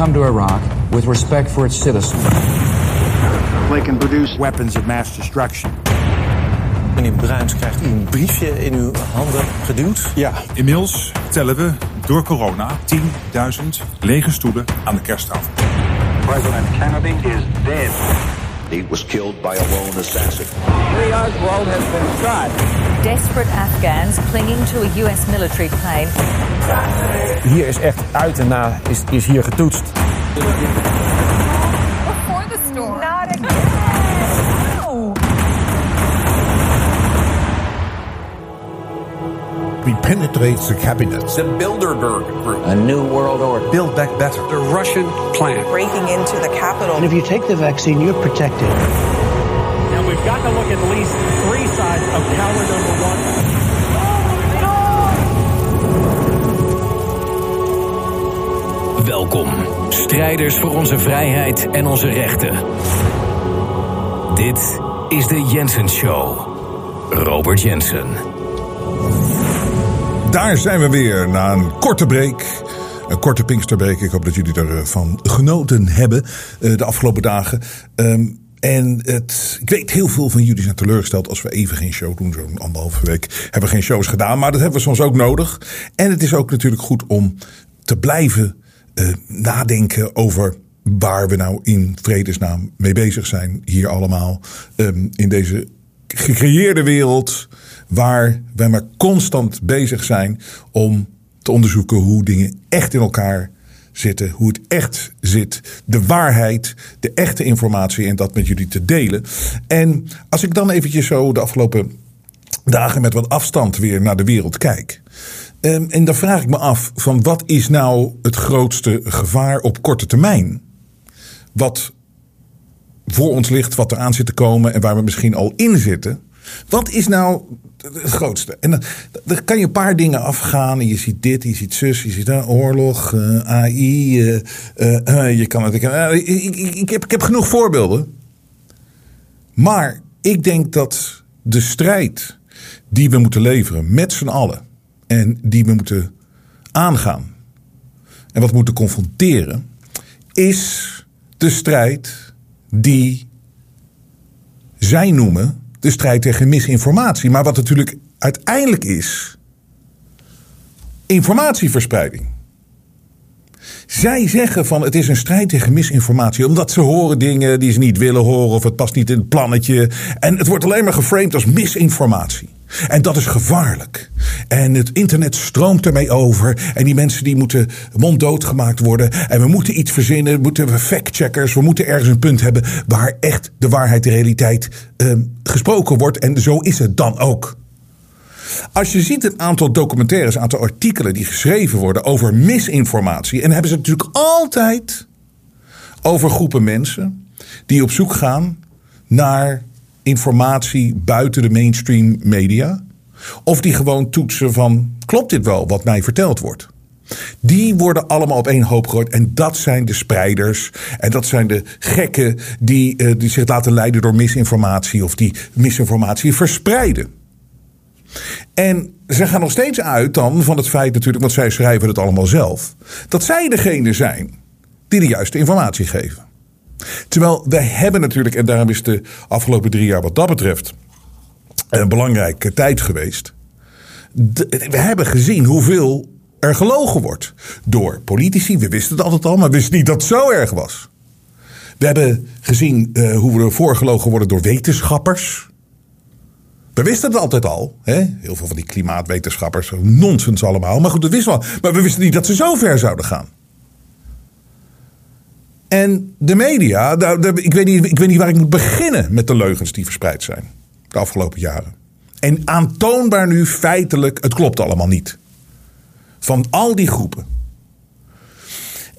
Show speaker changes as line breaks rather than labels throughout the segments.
come to Iraq with respect for its citizens.
They can produce weapons of mass destruction.
Meneer Bruins krijgt een briefje in uw handen geduwd.
Ja, inmiddels tellen we door corona 10.000 lege stoelen aan de kersttafel.
President Kennedy is dead.
He was killed by a lone assassin.
Lee Oswald has been shot.
Desperate Afghans clinging to a US military plane.
Hier is echt uit en na is, is hier getoetst.
Before the storm. Not again.
We penetrate the cabinet.
The Bilderberg Group.
A new world order.
Build back better.
The Russian plan.
Breaking into the capital.
And if you take the vaccine, you're protected.
Now we've got to look at least three sides of tower number one.
Strijders voor onze vrijheid en onze rechten. Dit is de Jensen Show. Robert Jensen.
Daar zijn we weer na een korte break. Een korte Pinksterbreak. Ik hoop dat jullie ervan genoten hebben uh, de afgelopen dagen. Um, en het, ik weet, heel veel van jullie zijn teleurgesteld als we even geen show doen. Zo'n anderhalve week hebben we geen shows gedaan. Maar dat hebben we soms ook nodig. En het is ook natuurlijk goed om te blijven uh, nadenken over waar we nou in vredesnaam mee bezig zijn. Hier allemaal. Um, in deze gecreëerde wereld. Waar wij maar constant bezig zijn om te onderzoeken hoe dingen echt in elkaar zitten. Hoe het echt zit. De waarheid, de echte informatie en dat met jullie te delen. En als ik dan eventjes zo de afgelopen dagen met wat afstand weer naar de wereld kijk. Um, en dan vraag ik me af van wat is nou het grootste gevaar op korte termijn? Wat voor ons ligt, wat eraan zit te komen en waar we misschien al in zitten. Wat is nou het grootste? En dan, dan kan je een paar dingen afgaan. En je ziet dit, je ziet zus, je ziet uh, oorlog, uh, AI. Uh, je kan het. Ik, heb, ik heb genoeg voorbeelden. Maar ik denk dat de strijd die we moeten leveren met z'n allen. En die we moeten aangaan. En wat we moeten confronteren. Is de strijd die zij noemen de strijd tegen misinformatie. Maar wat natuurlijk uiteindelijk is. Informatieverspreiding. Zij zeggen van het is een strijd tegen misinformatie. Omdat ze horen dingen die ze niet willen horen. Of het past niet in het plannetje. En het wordt alleen maar geframed als misinformatie. En dat is gevaarlijk. En het internet stroomt ermee over. En die mensen die moeten monddood gemaakt worden. En we moeten iets verzinnen. We moeten factcheckers. We moeten ergens een punt hebben waar echt de waarheid, de realiteit uh, gesproken wordt. En zo is het dan ook. Als je ziet een aantal documentaires, een aantal artikelen die geschreven worden over misinformatie. En hebben ze het natuurlijk altijd over groepen mensen die op zoek gaan naar informatie buiten de mainstream media. Of die gewoon toetsen van klopt dit wel wat mij verteld wordt. Die worden allemaal op één hoop gegooid. En dat zijn de spreiders. En dat zijn de gekken die, uh, die zich laten leiden door misinformatie. Of die misinformatie verspreiden. En ze gaan nog steeds uit dan van het feit natuurlijk, want zij schrijven het allemaal zelf. Dat zij degene zijn die de juiste informatie geven. Terwijl wij hebben natuurlijk, en daarom is de afgelopen drie jaar wat dat betreft een belangrijke tijd geweest. we hebben gezien hoeveel er gelogen wordt door politici. We wisten het altijd al, maar we wisten niet dat het zo erg was. We hebben gezien uh, hoe we ervoor gelogen worden door wetenschappers. We wisten het altijd al. Hè? Heel veel van die klimaatwetenschappers. Nonsens allemaal. Maar goed, dat wisten we. Maar we wisten niet dat ze zo ver zouden gaan. En de media, ik weet, niet, ik weet niet waar ik moet beginnen met de leugens die verspreid zijn de afgelopen jaren. En aantoonbaar nu feitelijk, het klopt allemaal niet. Van al die groepen.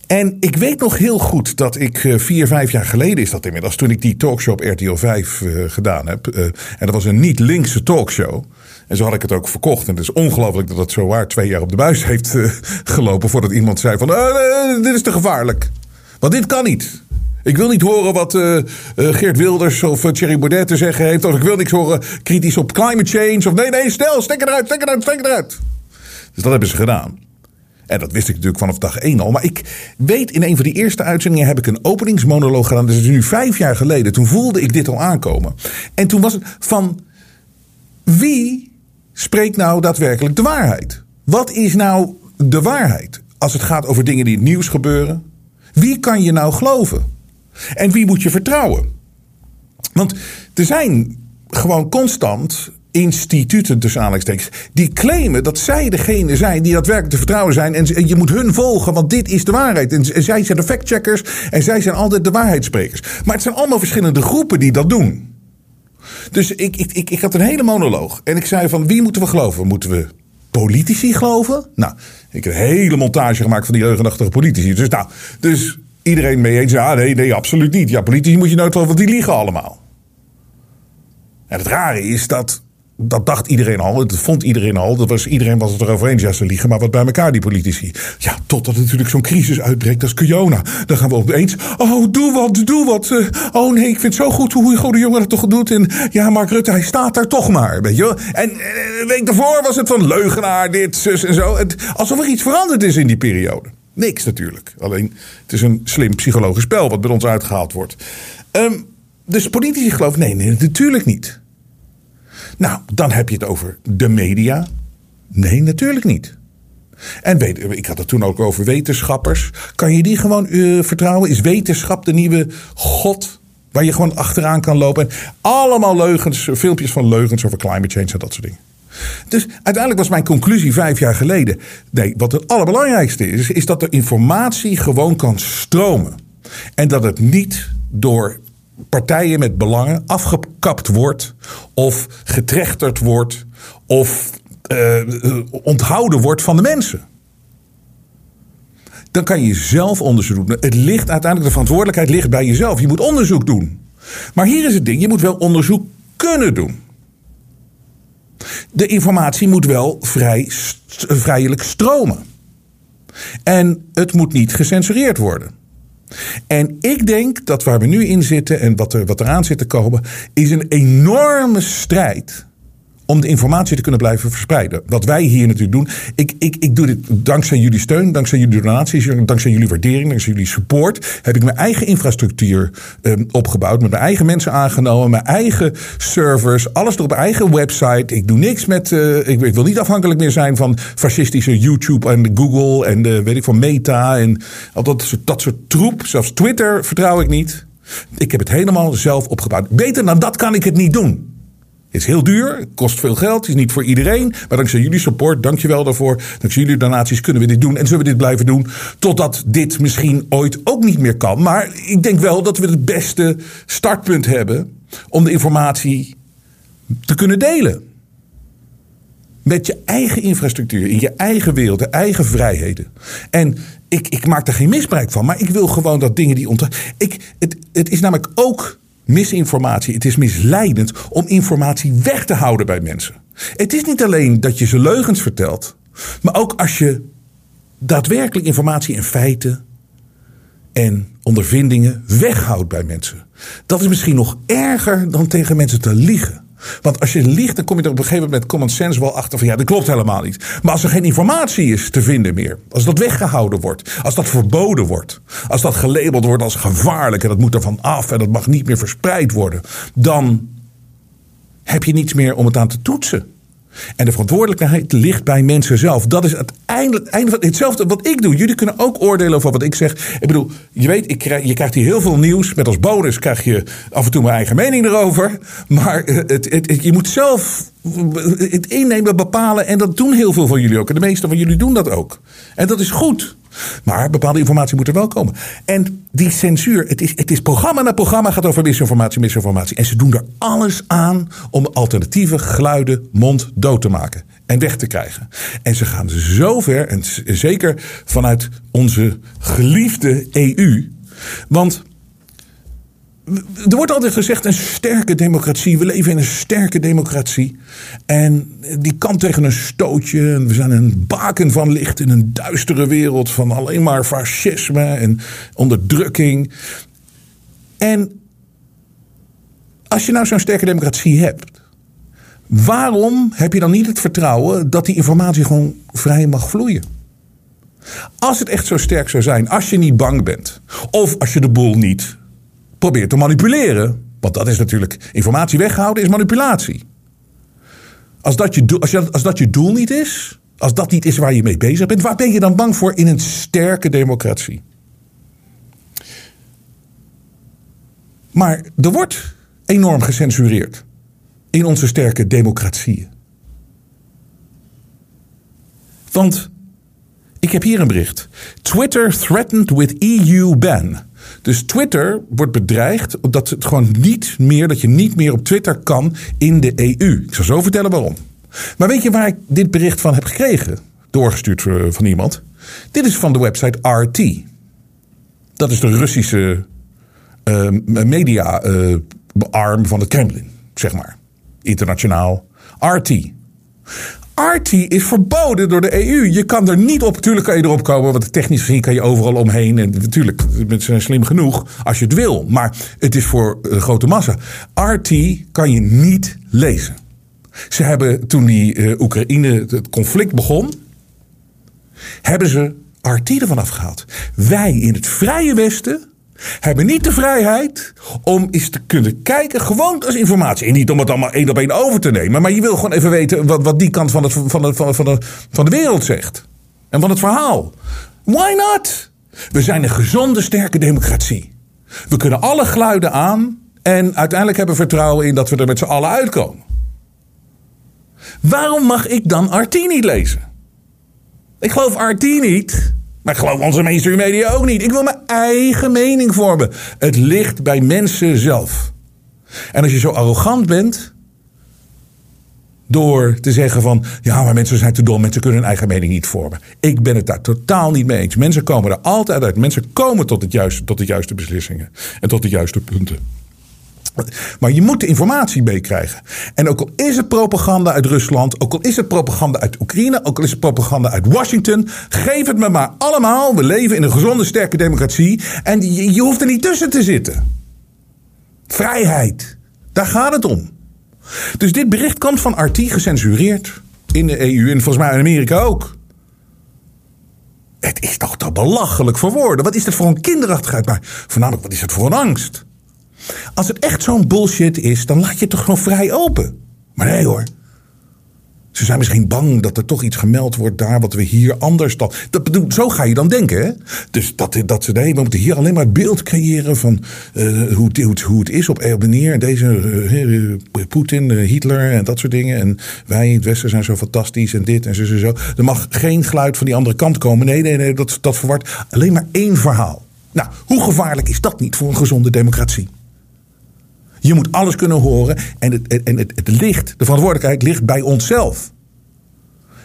En ik weet nog heel goed dat ik uh, vier, vijf jaar geleden is dat inmiddels, toen ik die talkshow op RTL 5 uh, gedaan heb. Uh, en dat was een niet-linkse talkshow. En zo had ik het ook verkocht. En het is ongelooflijk dat het zo waar twee jaar op de buis heeft gelopen voordat iemand zei van dit is te gevaarlijk. Want dit kan niet. Ik wil niet horen wat uh, uh, Geert Wilders of uh, Thierry Baudet te zeggen heeft. Of ik wil niks horen kritisch op climate change. Of nee, nee, stel, stek eruit, stek eruit, stek eruit. Dus dat hebben ze gedaan. En dat wist ik natuurlijk vanaf dag één al. Maar ik weet, in een van die eerste uitzendingen heb ik een openingsmonoloog gedaan. Dus dat is nu vijf jaar geleden. Toen voelde ik dit al aankomen. En toen was het van wie spreekt nou daadwerkelijk de waarheid? Wat is nou de waarheid als het gaat over dingen die in het nieuws gebeuren? Wie kan je nou geloven? En wie moet je vertrouwen? Want er zijn gewoon constant instituten, tussen aanhalingstekens, die claimen dat zij degene zijn die daadwerkelijk te vertrouwen zijn. En je moet hun volgen, want dit is de waarheid. En zij zijn de factcheckers en zij zijn altijd de waarheidssprekers. Maar het zijn allemaal verschillende groepen die dat doen. Dus ik, ik, ik, ik had een hele monoloog. En ik zei van wie moeten we geloven? Moeten we politici geloven? Nou, ik heb een hele montage gemaakt van die leugenachtige politici. Dus nou, dus iedereen mee eens. Ja, nee, nee, absoluut niet. Ja, politici moet je nooit geloven, want die liegen allemaal. En het rare is dat dat dacht iedereen al, dat vond iedereen al. Dat was, iedereen was het erover eens. Ja, ze liegen maar wat bij elkaar, die politici. Ja, totdat natuurlijk zo'n crisis uitbreekt als corona. Dan gaan we opeens, oh, doe wat, doe wat. Uh, oh nee, ik vind het zo goed hoe Hugo de Jonge dat toch doet. En ja, Mark Rutte, hij staat daar toch maar, weet je. En uh, een week daarvoor was het van leugenaar, dit, zus en zo. Het, alsof er iets veranderd is in die periode. Niks natuurlijk. Alleen, het is een slim psychologisch spel wat bij ons uitgehaald wordt. Um, dus politici geloven, nee, nee, natuurlijk niet. Nou, dan heb je het over de media. Nee, natuurlijk niet. En weet, ik had het toen ook over wetenschappers. Kan je die gewoon uh, vertrouwen? Is wetenschap de nieuwe god waar je gewoon achteraan kan lopen? En allemaal leugens, filmpjes van leugens over climate change en dat soort dingen. Dus uiteindelijk was mijn conclusie vijf jaar geleden. Nee, wat het allerbelangrijkste is, is dat de informatie gewoon kan stromen. En dat het niet door partijen met belangen afgekapt wordt of getrechterd wordt of uh, onthouden wordt van de mensen. Dan kan je zelf onderzoek doen. Het ligt uiteindelijk, de verantwoordelijkheid ligt bij jezelf. Je moet onderzoek doen. Maar hier is het ding, je moet wel onderzoek kunnen doen. De informatie moet wel vrij, vrijelijk stromen. En het moet niet gecensureerd worden. En ik denk dat waar we nu in zitten en wat er, wat eraan zit te komen, is een enorme strijd om de informatie te kunnen blijven verspreiden. Wat wij hier natuurlijk doen. Ik, ik, ik doe dit dankzij jullie steun, dankzij jullie donaties, dankzij jullie waardering, dankzij jullie support. Heb ik mijn eigen infrastructuur um, opgebouwd. Met mijn eigen mensen aangenomen, mijn eigen servers, alles door mijn eigen website. Ik doe niks met. Uh, ik, wil niet afhankelijk meer zijn van fascistische YouTube en Google en de, weet ik van Meta en al dat dat soort troep. Zelfs Twitter vertrouw ik niet. Ik heb het helemaal zelf opgebouwd. Beter dan dat kan ik het niet doen. Het is heel duur, kost veel geld, is niet voor iedereen. Maar dankzij jullie support, dankjewel daarvoor. Dankzij jullie donaties kunnen we dit doen en zullen we dit blijven doen. Totdat dit misschien ooit ook niet meer kan. Maar ik denk wel dat we het beste startpunt hebben om de informatie te kunnen delen. Met je eigen infrastructuur, in je eigen wereld, de eigen vrijheden. En ik, ik maak daar geen misbruik van, maar ik wil gewoon dat dingen die ont. Ik, het, het is namelijk ook misinformatie. Het is misleidend om informatie weg te houden bij mensen. Het is niet alleen dat je ze leugens vertelt, maar ook als je daadwerkelijk informatie en feiten en ondervindingen weghoudt bij mensen. Dat is misschien nog erger dan tegen mensen te liegen. Want als je liegt, dan kom je er op een gegeven moment met common sense wel achter van ja, dat klopt helemaal niet. Maar als er geen informatie is te vinden meer, als dat weggehouden wordt, als dat verboden wordt, als dat gelabeld wordt als gevaarlijk en dat moet er van af en dat mag niet meer verspreid worden, dan heb je niets meer om het aan te toetsen. En de verantwoordelijkheid ligt bij mensen zelf. Dat is einde van hetzelfde wat ik doe. Jullie kunnen ook oordelen over wat ik zeg. Ik bedoel, je weet, ik krijg, je krijgt hier heel veel nieuws. Met als bonus krijg je af en toe mijn eigen mening erover. Maar het, het, je moet zelf het innemen, bepalen. En dat doen heel veel van jullie ook. En de meeste van jullie doen dat ook. En dat is goed. Maar bepaalde informatie moet er wel komen. En die censuur, het is, het is programma na programma gaat over misinformatie, misinformatie. En ze doen er alles aan om alternatieve geluiden monddood te maken en weg te krijgen. En ze gaan zo ver, en zeker vanuit onze geliefde EU. Want er wordt altijd gezegd een sterke democratie. We leven in een sterke democratie. En die kan tegen een stootje. We zijn een baken van licht in een duistere wereld van alleen maar fascisme en onderdrukking. En als je nou zo'n sterke democratie hebt, waarom heb je dan niet het vertrouwen dat die informatie gewoon vrij mag vloeien? Als het echt zo sterk zou zijn, als je niet bang bent, of als je de boel niet probeert te manipuleren, want dat is natuurlijk informatie weghouden is manipulatie. Als dat je, als, je, als dat je doel niet is, als dat niet is waar je mee bezig bent, waar ben je dan bang voor in een sterke democratie? Maar er wordt enorm gecensureerd in onze sterke democratieën. Want ik heb hier een bericht. Twitter threatened with EU ban. Dus Twitter wordt bedreigd dat het gewoon niet meer, dat je niet meer op Twitter kan in de EU. Ik zal zo vertellen waarom. Maar weet je waar ik dit bericht van heb gekregen? Doorgestuurd eh, van iemand. Dit is van de website RT. Dat is de Russische uh, media uh, arm van het Kremlin, zeg maar. Internationaal. RT. RT is verboden door de EU. Je kan er niet op. Natuurlijk kan je erop komen, want technisch gezien kan je overal omheen. En natuurlijk, mensen zijn slim genoeg als je het wil. Maar het is voor de grote massa. RT kan je niet lezen. Ze hebben toen die uh, Oekraïne, het conflict begon, hebben ze RT ervan afgehaald. Wij in het vrije Westen hebben niet de vrijheid om eens te kunnen kijken, gewoon als informatie. En niet om het allemaal één op één over te nemen, maar je wil gewoon even weten wat, wat die kant van, het, van, de, van, de, van de wereld zegt. En van het verhaal. Why not? We zijn een gezonde, sterke democratie. We kunnen alle geluiden aan en uiteindelijk hebben we vertrouwen in dat we er met z'n allen uitkomen. Waarom mag ik dan RT niet lezen? Ik geloof RT niet. Maar ik geloof onze mainstream media ook niet. Ik wil mijn eigen mening vormen. Het ligt bij mensen zelf. En als je zo arrogant bent. Door te zeggen van. Ja, maar mensen zijn te dom. Mensen kunnen hun eigen mening niet vormen. Ik ben het daar totaal niet mee eens. Mensen komen er altijd uit. Mensen komen tot, het juiste, tot de juiste beslissingen. En tot de juiste punten. Maar je moet de informatie meekrijgen. En ook al is het propaganda uit Rusland, ook al is het propaganda uit Oekraïne, ook al is het propaganda uit Washington, geef het me maar allemaal. We leven in een gezonde, sterke democratie en je, je hoeft er niet tussen te zitten. Vrijheid, daar gaat het om. Dus dit bericht komt van RT gecensureerd in de EU en volgens mij in Amerika ook. Het is toch te belachelijk voor woorden. Wat is dat voor een kinderachtigheid? Maar voornamelijk, wat is het voor een angst? Als het echt zo'n bullshit is, dan laat je het toch gewoon vrij open. Maar nee hoor. Ze zijn misschien bang dat er toch iets gemeld wordt daar wat we hier anders dan. Dat zo ga je dan denken. Hè? Dus dat, dat ze nee, we moeten hier alleen maar het beeld creëren van uh, hoe, het, hoe het is op wanneer deze uh, Poetin, Hitler en dat soort dingen. En wij het Westen zijn zo fantastisch en dit en zo, zo, zo. Er mag geen geluid van die andere kant komen. Nee, nee, nee, dat, dat verwart alleen maar één verhaal. Nou, hoe gevaarlijk is dat niet voor een gezonde democratie? Je moet alles kunnen horen. En het, en het, het ligt, de verantwoordelijkheid ligt bij onszelf.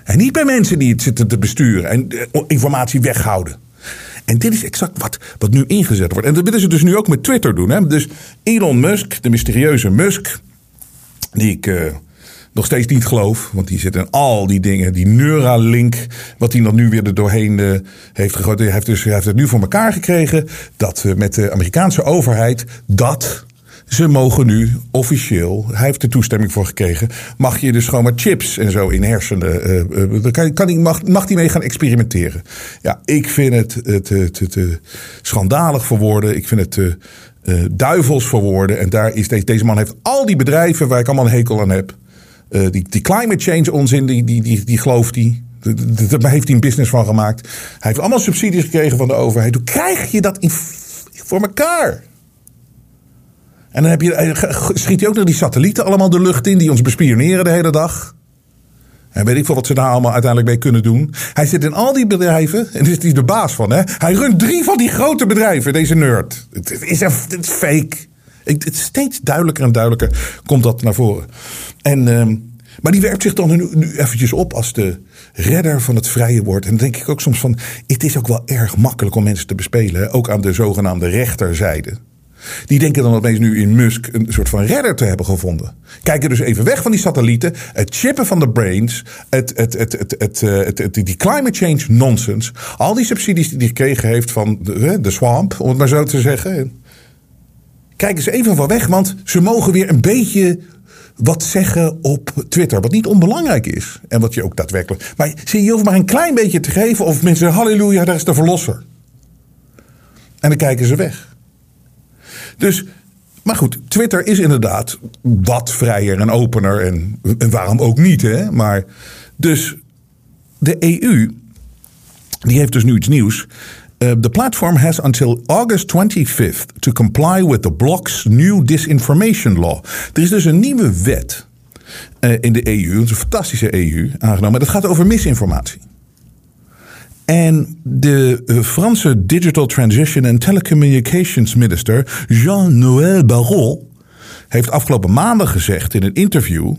En niet bij mensen die het zitten te besturen en eh, informatie weghouden. En dit is exact wat, wat nu ingezet wordt. En dat willen ze dus nu ook met Twitter doen. Hè? Dus Elon Musk, de mysterieuze Musk, die ik uh, nog steeds niet geloof, want die zit in al die dingen. Die Neuralink, wat hij nog nu weer er doorheen uh, heeft gegooid. Hij heeft, dus, hij heeft het nu voor elkaar gekregen dat met de Amerikaanse overheid dat ze mogen nu officieel, hij heeft er toestemming voor gekregen, mag je dus gewoon maar chips en zo in hersenen. Uh, uh, kan, kan mag, mag die mee gaan experimenteren? Ja, ik vind het te, te schandalig voor woorden. Ik vind het uh, duivels voor woorden. En daar is deze, deze man heeft al die bedrijven waar ik allemaal een hekel aan heb. die, die climate change onzin, die, die, die, die gelooft hij. Daar heeft hij een business van gemaakt. Hij heeft allemaal subsidies gekregen van de overheid. Hoe krijg je dat in, voor elkaar? En dan heb je, eh, schiet hij ook nog die satellieten allemaal de lucht in die ons bespioneren de hele dag. En weet ik veel wat ze daar allemaal uiteindelijk mee kunnen doen. Hij zit in al die bedrijven. En is de baas van. Hè? Hij runt drie van die grote bedrijven, deze nerd. Het is, het fake. Het steeds duidelijker en duidelijker komt dat naar voren. En, uh, maar die werpt zich dan nu, eventjes op als de redder van het vrije woord. En dan denk ik ook soms van... Het is ook wel erg makkelijk om mensen te bespelen. Ook aan de zogenaamde rechterzijde. Die denken dan opeens nu in Musk een soort van redder te hebben gevonden. Kijken dus even weg van die satellieten, het chippen van de brains, het, het, het, het, het die climate change nonsense. Al die subsidies die hij gekregen heeft van de, de swamp, om het maar zo te zeggen. Kijken ze even van weg, want ze mogen weer een beetje wat zeggen op Twitter. Wat niet onbelangrijk is. En wat je ook daadwerkelijk. Maar zie je hoeft maar een klein beetje te geven. Of mensen Halleluja, daar is de verlosser. En dan kijken ze weg. Dus, maar goed, Twitter is inderdaad wat vrijer en opener. En, waarom ook niet, hè? Maar dus de EU, die heeft dus nu iets nieuws. Uh, the platform has until August 25th to comply with the bloc's new disinformation law. Er is dus een nieuwe wet uh, in de EU, een fantastische EU, aangenomen. Dat gaat over misinformatie. En de uh, Franse Digital Transition and Telecommunications Minister Jean-Noël Barrot heeft afgelopen maandag gezegd in een interview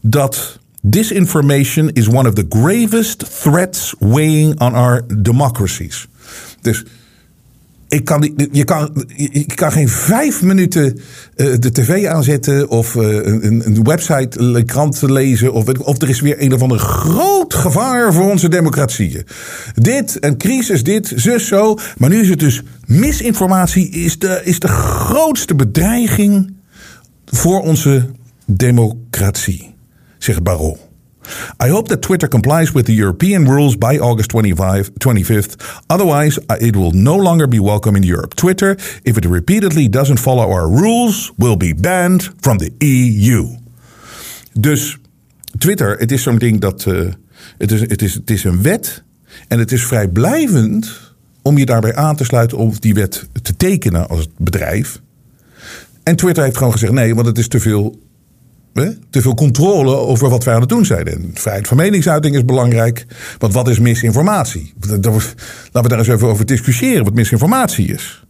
dat disinformation is one of the gravest threats weighing on our democracies. Dus ik kan, je, kan, je kan geen vijf minuten uh, de tv aanzetten of uh, een, een, website, een krant lezen. Of, of er is weer een of ander groot gevaar voor onze democratieën. Dit, een crisis, dit, zus, zo. Maar nu is het dus misinformatie is de, is de grootste bedreiging voor onze democratie, zegt Barrot. I hope that Twitter complies with the European rules by August 25, 25th. Otherwise, it will no longer be welcome in Europe. Twitter, if it repeatedly doesn't follow our rules, will be banned from the EU. Dus Twitter, het is zo'n ding dat. Uh, het, is, het, is, het is een wet. En het is vrijblijvend om je daarbij aan te sluiten om die wet te tekenen als bedrijf. En Twitter heeft gewoon gezegd: nee, want het is te veel te veel controle over wat wij aan het doen zijn. En vrijheid van meningsuiting is belangrijk. Want wat is misinformatie? Laten we daar eens even over discussiëren wat misinformatie is.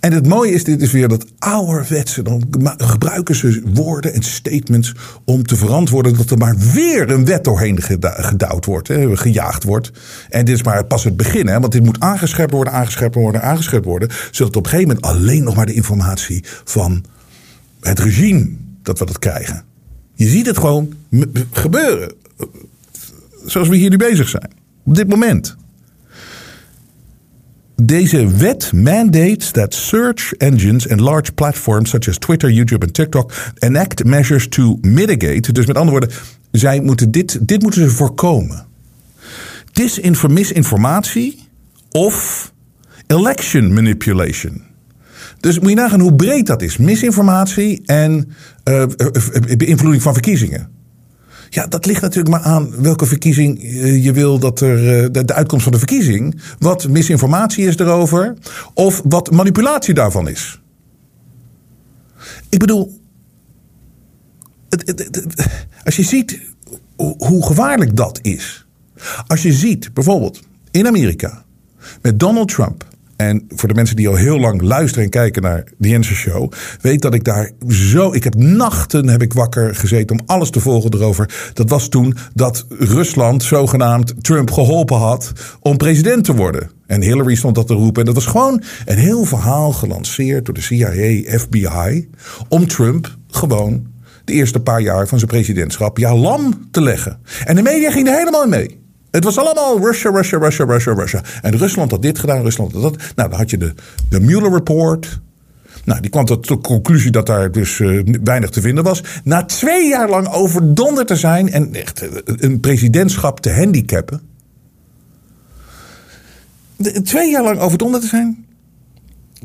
En het mooie is, dit is weer dat ouderwetse. Dan gebruiken ze woorden en statements om te verantwoorden dat er maar weer een wet doorheen gedouwd wordt, hè, gejaagd wordt. En dit is maar pas het begin, hè, want dit moet aangescherpt worden, aangescherpt worden, aangescherpt worden. Zodat op een gegeven moment alleen nog maar de informatie van het regime dat we dat krijgen. Je ziet het gewoon gebeuren. Zoals we hier nu bezig zijn. Op dit moment. Deze wet mandates that search engines and large platforms such as Twitter, YouTube en TikTok enact measures to mitigate. Dus met andere woorden, zij moeten dit, dit moeten ze voorkomen. Disinformatie of election manipulation. Dus moet je nagaan hoe breed dat is. Misinformatie en uh, beïnvloeding van verkiezingen. Ja, dat ligt natuurlijk maar aan welke verkiezing je wil dat er. De, uitkomst van de verkiezing. Wat misinformatie is erover. Of wat manipulatie daarvan is. Ik bedoel. Het, als je ziet hoe gevaarlijk dat is. Als je ziet bijvoorbeeld in Amerika. Met Donald Trump en voor de mensen die al heel lang luisteren en kijken naar de Jensen Show, weet dat ik daar zo. Ik heb nachten heb ik wakker gezeten om alles te volgen erover. Dat was toen dat Rusland zogenaamd Trump geholpen had om president te worden. En Hillary stond dat te roepen. En dat was gewoon een heel verhaal gelanceerd door de CIA, FBI. Om Trump gewoon de eerste paar jaar van zijn presidentschap ja lam te leggen. En de media ging er helemaal mee. Het was allemaal Russia, Russia, Russia, Russia, Russia. En Rusland had dit gedaan, Rusland had dat. Nou, dan had je de, de Mueller Report. Nou, die kwam tot de conclusie dat daar dus uh, weinig te vinden was. Na twee jaar lang overdonderd te zijn en echt uh, een presidentschap te handicappen. Twee jaar lang overdonderd te zijn,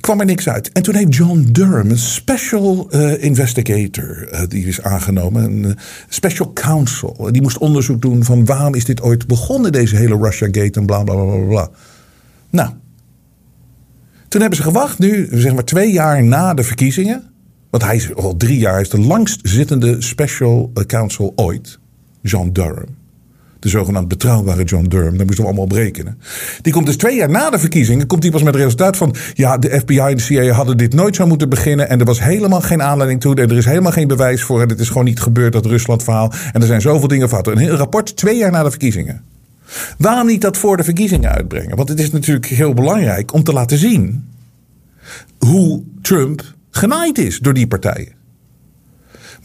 kwam er niks uit. En toen heeft John Durham, een special uh, investigator, uh, die is aangenomen, een uh, special counsel. Die moest onderzoek doen van waarom is dit ooit begonnen, deze hele Russia Gate en bla bla bla bla. Nou, toen hebben ze gewacht, nu zeg maar twee jaar na de verkiezingen. Want hij is al drie jaar, is de langst zittende special counsel ooit. John Durham de zogenaamd betrouwbare John Durham. Daar moesten we allemaal op rekenen. Die komt dus twee jaar na de verkiezingen. Komt hij pas met het resultaat van. Ja, de FBI en de CIA hadden dit nooit zo moeten beginnen. En er was helemaal geen aanleiding toe. En er is helemaal geen bewijs voor. En het is gewoon niet gebeurd, dat Rusland-verhaal. En er zijn zoveel dingen fout. Een heel rapport twee jaar na de verkiezingen. Waarom niet dat voor de verkiezingen uitbrengen? Want het is natuurlijk heel belangrijk om te laten zien. hoe Trump genaaid is door die partijen.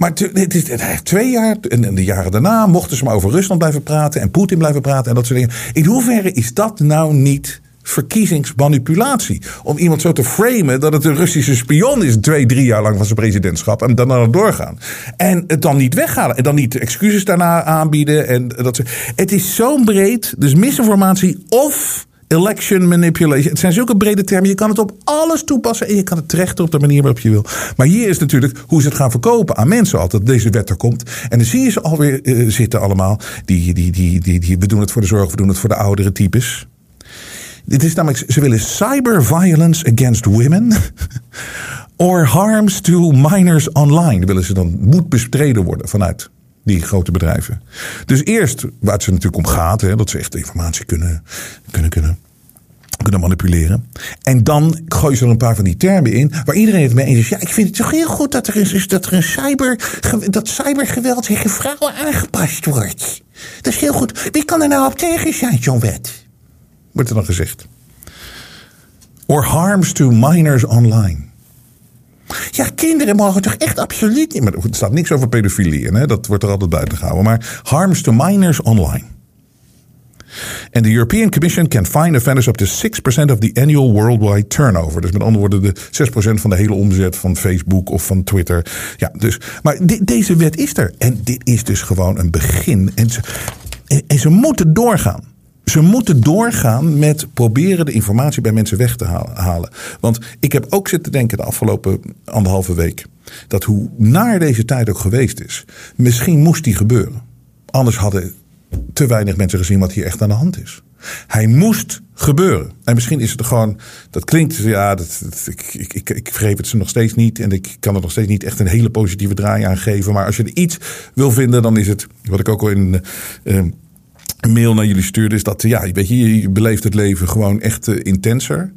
Maar het, is, het heeft twee jaar, en de jaren daarna mochten ze maar over Rusland blijven praten en Poetin blijven praten en dat soort dingen. In hoeverre is dat nou niet verkiezingsmanipulatie. Om iemand zo te framen dat het een Russische spion is, twee, drie jaar lang van zijn presidentschap. En dan dan doorgaan. En het dan niet weghalen. En dan niet excuses daarna aanbieden. En dat, soort- het is zo breed. Dus misinformatie of election manipulation. Het zijn zulke brede termen. Je kan het op alles toepassen. En je kan het terechten op de manier waarop je wil. Maar hier is natuurlijk hoe ze het gaan verkopen aan mensen altijd. Deze wet er komt. En dan zie je ze alweer eh, zitten allemaal. Die, die, die, die, die, we doen het voor de zorg. We doen het voor de oudere types. Dit is namelijk, ze willen cyber violence against women. or harms to minors online. Willen ze dan moet bestreden worden vanuit die grote bedrijven. Dus eerst waar het ze natuurlijk om gaat, hè, dat ze echt informatie kunnen, kunnen, kunnen, kunnen manipuleren. En dan gooien ze er een paar van die termen in waar iedereen het mee eens is. Ja, ik vind het toch heel goed dat er, dat er een cyber, dat cybergeweld tegen vrouwen aangepast wordt. Dat is heel goed. Wie kan er nou op tegen zijn, zo'n wet? Wordt er dan gezegd. Or harms to minors online. Ja, kinderen mogen toch echt absoluut niet. Maar er staat niks over pedofilie in, hè? dat wordt er altijd buiten gehouden. Maar harms to minors online. And the European Commission can fine offenders up to 6% of the annual worldwide turnover. Dus met andere woorden, de 6% van de hele omzet van Facebook of van Twitter. Ja, dus, maar de- deze wet is er. En dit is dus gewoon een begin. En en ze moeten doorgaan. Ze moeten doorgaan met proberen de informatie bij mensen weg te halen. Want ik heb ook zitten denken de afgelopen anderhalve week. Dat hoe naar deze tijd ook geweest is. Misschien moest die gebeuren. Anders hadden te weinig mensen gezien wat hier echt aan de hand is. Hij moest gebeuren. En misschien is het er gewoon. Dat klinkt. Ja, dat, ik, ik, ik, ik vergeef het ze nog steeds niet. En ik kan er nog steeds niet echt een hele positieve draai aan geven. Maar als je er iets wil vinden, dan is het. Wat ik ook al in. eh, een mail naar jullie stuurde, is dat ja, weet je, je beleeft het leven gewoon echt eh, intenser.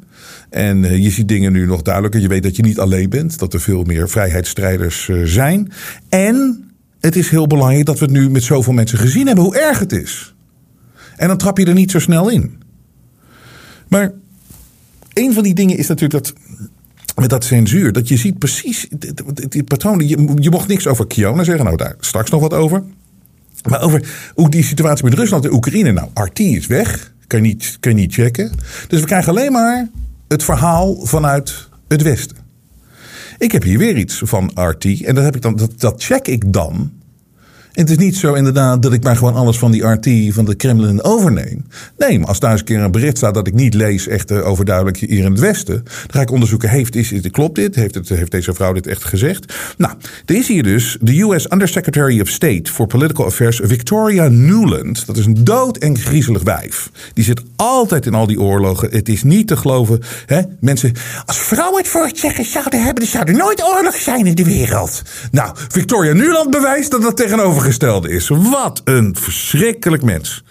En eh, je ziet dingen nu nog duidelijker. Je weet dat je niet alleen bent, dat er veel meer vrijheidsstrijders eh, zijn. En het is heel belangrijk dat we het nu met zoveel mensen gezien hebben hoe erg het is. En dan trap je er niet zo snel in. Maar een van die dingen is natuurlijk dat met dat censuur, dat je ziet precies die patronen. Je, je mocht niks over Kiona zeggen, nou daar straks nog wat over. Maar over hoe die situatie met Rusland en Oekraïne. Nou, RT is weg. Kan je, niet, kan niet checken. Dus we krijgen alleen maar het verhaal vanuit het Westen. Ik heb hier weer iets van RT. En dat, heb ik dan, dat, dat check ik dan. En het is niet zo inderdaad dat ik maar gewoon alles van die RT van de Kremlin overneem. Nee, maar als daar eens een keer een bericht staat dat ik niet lees, echt eh, overduidelijk hier in het Westen. Dan ga ik onderzoeken, heeft, is, klopt dit? Heeft, het, heeft deze vrouw dit echt gezegd? Nou, er is hier dus de US Undersecretary of State for Political Affairs, Victoria Newland. Dat is een dood en griezelig wijf. Die zit altijd in al die oorlogen. Het is niet te geloven. Hè? Mensen, als vrouwen het voor het zeggen zouden hebben, dan zou er nooit oorlog zijn in de wereld. Nou, Victoria Nuland bewijst dat dat tegenovergestelde is. Wat een verschrikkelijk mens.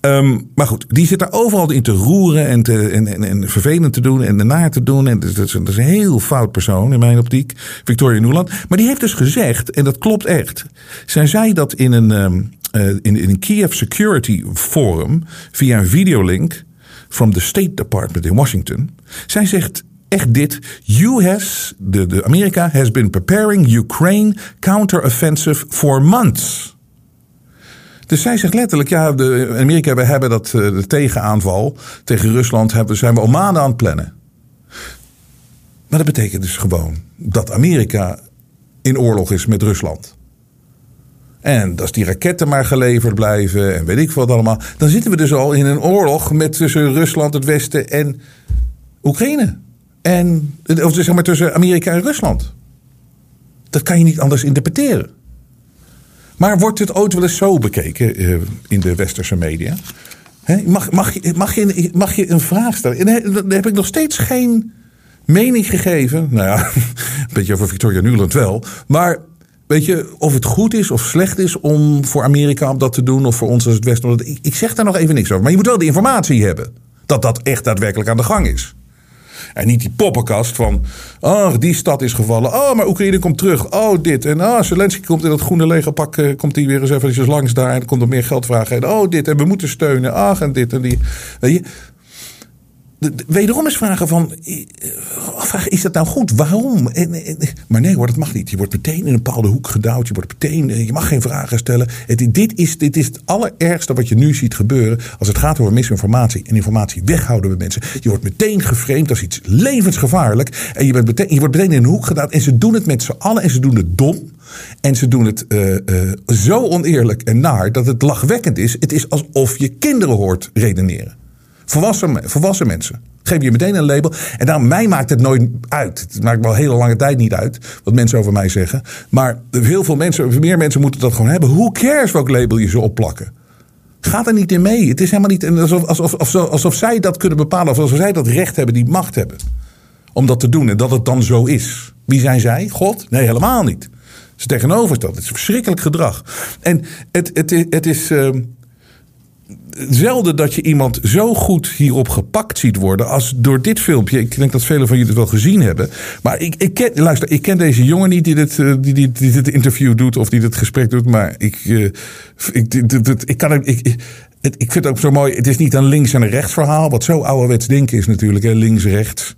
Ehm, maar goed, die zit daar overal in te roeren en, te, en, en, en vervelend te doen en ernaar te doen. En dat, is, een heel fout persoon in mijn optiek, Victoria Nuland. Maar die heeft dus gezegd, en dat klopt echt. Zij zei dat in een, um, uh, in, in een Kiev Security Forum via een videolink from the State Department in Washington. Zij zegt echt dit. US, de, de Amerika, has been preparing Ukraine counteroffensive for months. Dus zij zegt letterlijk, ja, de, Amerika, we hebben dat, de tegenaanval tegen Rusland, hebben, zijn we al maanden aan het plannen. Maar dat betekent dus gewoon dat Amerika in oorlog is met Rusland. En als die raketten maar geleverd blijven en weet ik wat allemaal. Dan zitten we dus al in een oorlog met tussen Rusland, het Westen en Oekraïne. En, of zeg maar tussen Amerika en Rusland. Dat kan je niet anders interpreteren. Maar wordt het ooit wel eens zo bekeken uh, in de westerse media? Mag, mag, je, mag, je, een vraag stellen? En dan heb ik nog steeds geen mening gegeven. Nou ja, een beetje over Victoria Nuland wel. Maar weet je, of het goed is of slecht is om voor Amerika om dat te doen... of voor ons als het Westen. Ik zeg daar nog even niks over. Maar je moet wel de informatie hebben. Dat dat echt daadwerkelijk aan de gang is. En niet die poppenkast van. Oh, die stad is gevallen. Oh, maar Oekraïne komt terug. Oh, dit. En oh, Zelensky komt in dat groene legerpak. Uh, komt hij weer eens eventjes langs daar. En komt er meer geld vragen. En oh, dit. En we moeten steunen. Ach, en dit en die. Weet je. De- de- wederom eens vragen van, eh, vragen, is dat nou goed? Waarom? Maar nee hoor, dat mag niet. Je wordt meteen in een bepaalde hoek gedouwd. Je, wordt meteen, eh, je mag geen vragen stellen. Het, dit, is, dit is het allerergste wat je nu ziet gebeuren als het gaat over misinformatie en informatie weghouden bij mensen. Je wordt meteen geframed als iets levensgevaarlijk. En je, bent meteen, je wordt meteen in een hoek gedaan. En ze doen het met z'n allen en ze doen het dom. En ze doen het eh, zo oneerlijk en naar dat het lachwekkend is. Het is alsof je kinderen hoort redeneren. Volwassen, volwassen mensen. Geef je meteen een label. En daarom, mij maakt het nooit uit. Het maakt wel hele lange tijd niet uit. Wat mensen over mij zeggen. Maar heel veel mensen, meer mensen moeten dat gewoon hebben. Who cares welk label je ze opplakken? Gaat er niet in mee. Het is helemaal niet alsof, alsof, alsof, zij dat kunnen bepalen. Of alsof zij dat recht hebben, die macht hebben. Om dat te doen. En dat het dan zo is. Wie zijn zij? God? Nee, helemaal niet. Het is tegenovergesteld. Het is verschrikkelijk gedrag. En het, het, is- het is. Zelden dat je iemand zo goed hierop gepakt ziet worden als door dit filmpje. Ik denk dat velen van jullie het wel gezien hebben. Maar ik, ik ken, luister, ik ken deze jongen niet die dit, eh, die, die, die dit interview doet of die dit gesprek doet. Maar ik, eh, ik, ik kan het. Ik, ik vind het ook zo mooi. Het is niet een links- en een rechts verhaal. Wat zo ouderwets denken is natuurlijk. Links-rechts.